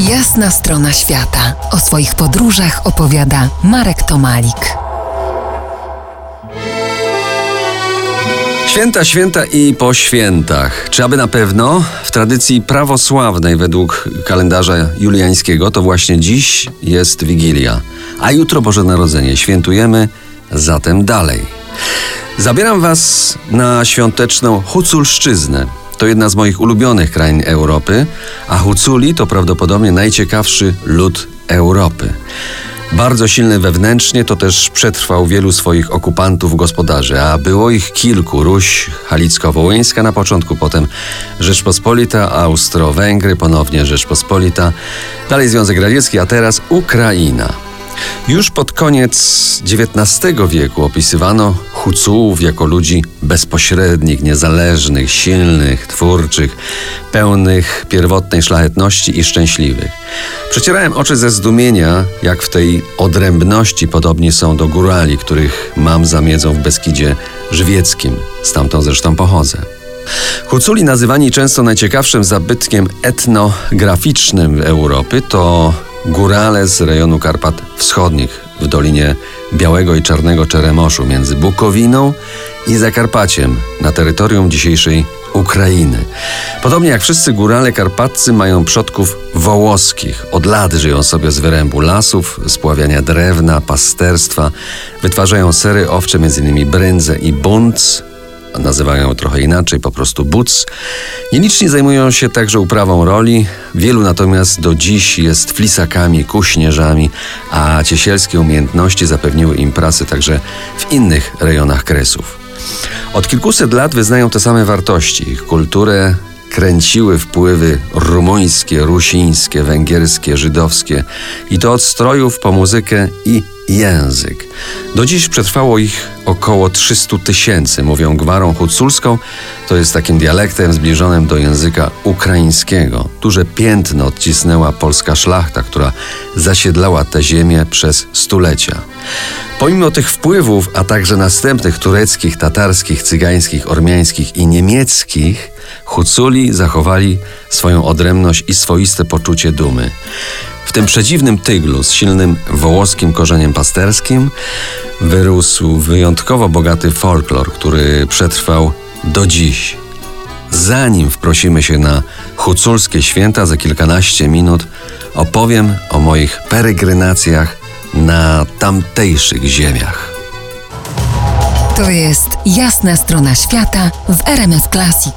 Jasna strona świata. O swoich podróżach opowiada Marek Tomalik. Święta, święta i po świętach. Czy aby na pewno w tradycji prawosławnej według kalendarza juliańskiego to właśnie dziś jest Wigilia, a jutro Boże Narodzenie. Świętujemy zatem dalej. Zabieram Was na świąteczną Huculszczyznę. To jedna z moich ulubionych krain Europy, a Huculi to prawdopodobnie najciekawszy lud Europy. Bardzo silny wewnętrznie, to też przetrwał wielu swoich okupantów gospodarzy, a było ich kilku. Ruś Halicko-Wołyńska na początku, potem Rzeczpospolita, Austro-Węgry, ponownie Rzeczpospolita, dalej Związek Radziecki, a teraz Ukraina. Już pod koniec XIX wieku opisywano Hucułów jako ludzi bezpośrednich, niezależnych, silnych, twórczych, pełnych pierwotnej szlachetności i szczęśliwych. Przecierałem oczy ze zdumienia, jak w tej odrębności podobni są do górali, których mam za miedzą w Beskidzie Żywieckim. Stamtąd zresztą pochodzę. Huculi nazywani często najciekawszym zabytkiem etnograficznym Europy to górale z rejonu Karpat Wschodnich w Dolinie Białego i Czarnego Czeremoszu między Bukowiną i Zakarpaciem na terytorium dzisiejszej Ukrainy. Podobnie jak wszyscy górale karpaccy mają przodków wołoskich. Od lat żyją sobie z wyrębu lasów, spławiania drewna, pasterstwa. Wytwarzają sery owcze, m.in. brędzę i bunc, nazywają trochę inaczej, po prostu buc. Nieliczni zajmują się także uprawą roli, wielu natomiast do dziś jest flisakami, kuśnierzami, a ciesielskie umiejętności zapewniły im pracę także w innych rejonach Kresów. Od kilkuset lat wyznają te same wartości. Ich kulturę kręciły wpływy rumuńskie, rusińskie, węgierskie, żydowskie i to od strojów po muzykę i język. Do dziś przetrwało ich około 300 tysięcy. Mówią gwarą huculską, to jest takim dialektem zbliżonym do języka ukraińskiego. Duże piętno odcisnęła polska szlachta, która zasiedlała tę ziemię przez stulecia. Pomimo tych wpływów, a także następnych tureckich, tatarskich, cygańskich, ormiańskich i niemieckich, Huculi zachowali swoją odrębność i swoiste poczucie dumy. Tym przedziwnym tyglu z silnym wołoskim korzeniem pasterskim wyrósł wyjątkowo bogaty folklor, który przetrwał do dziś. Zanim wprosimy się na huculskie święta, za kilkanaście minut opowiem o moich peregrinacjach na tamtejszych ziemiach. To jest jasna strona świata w RMS Classic.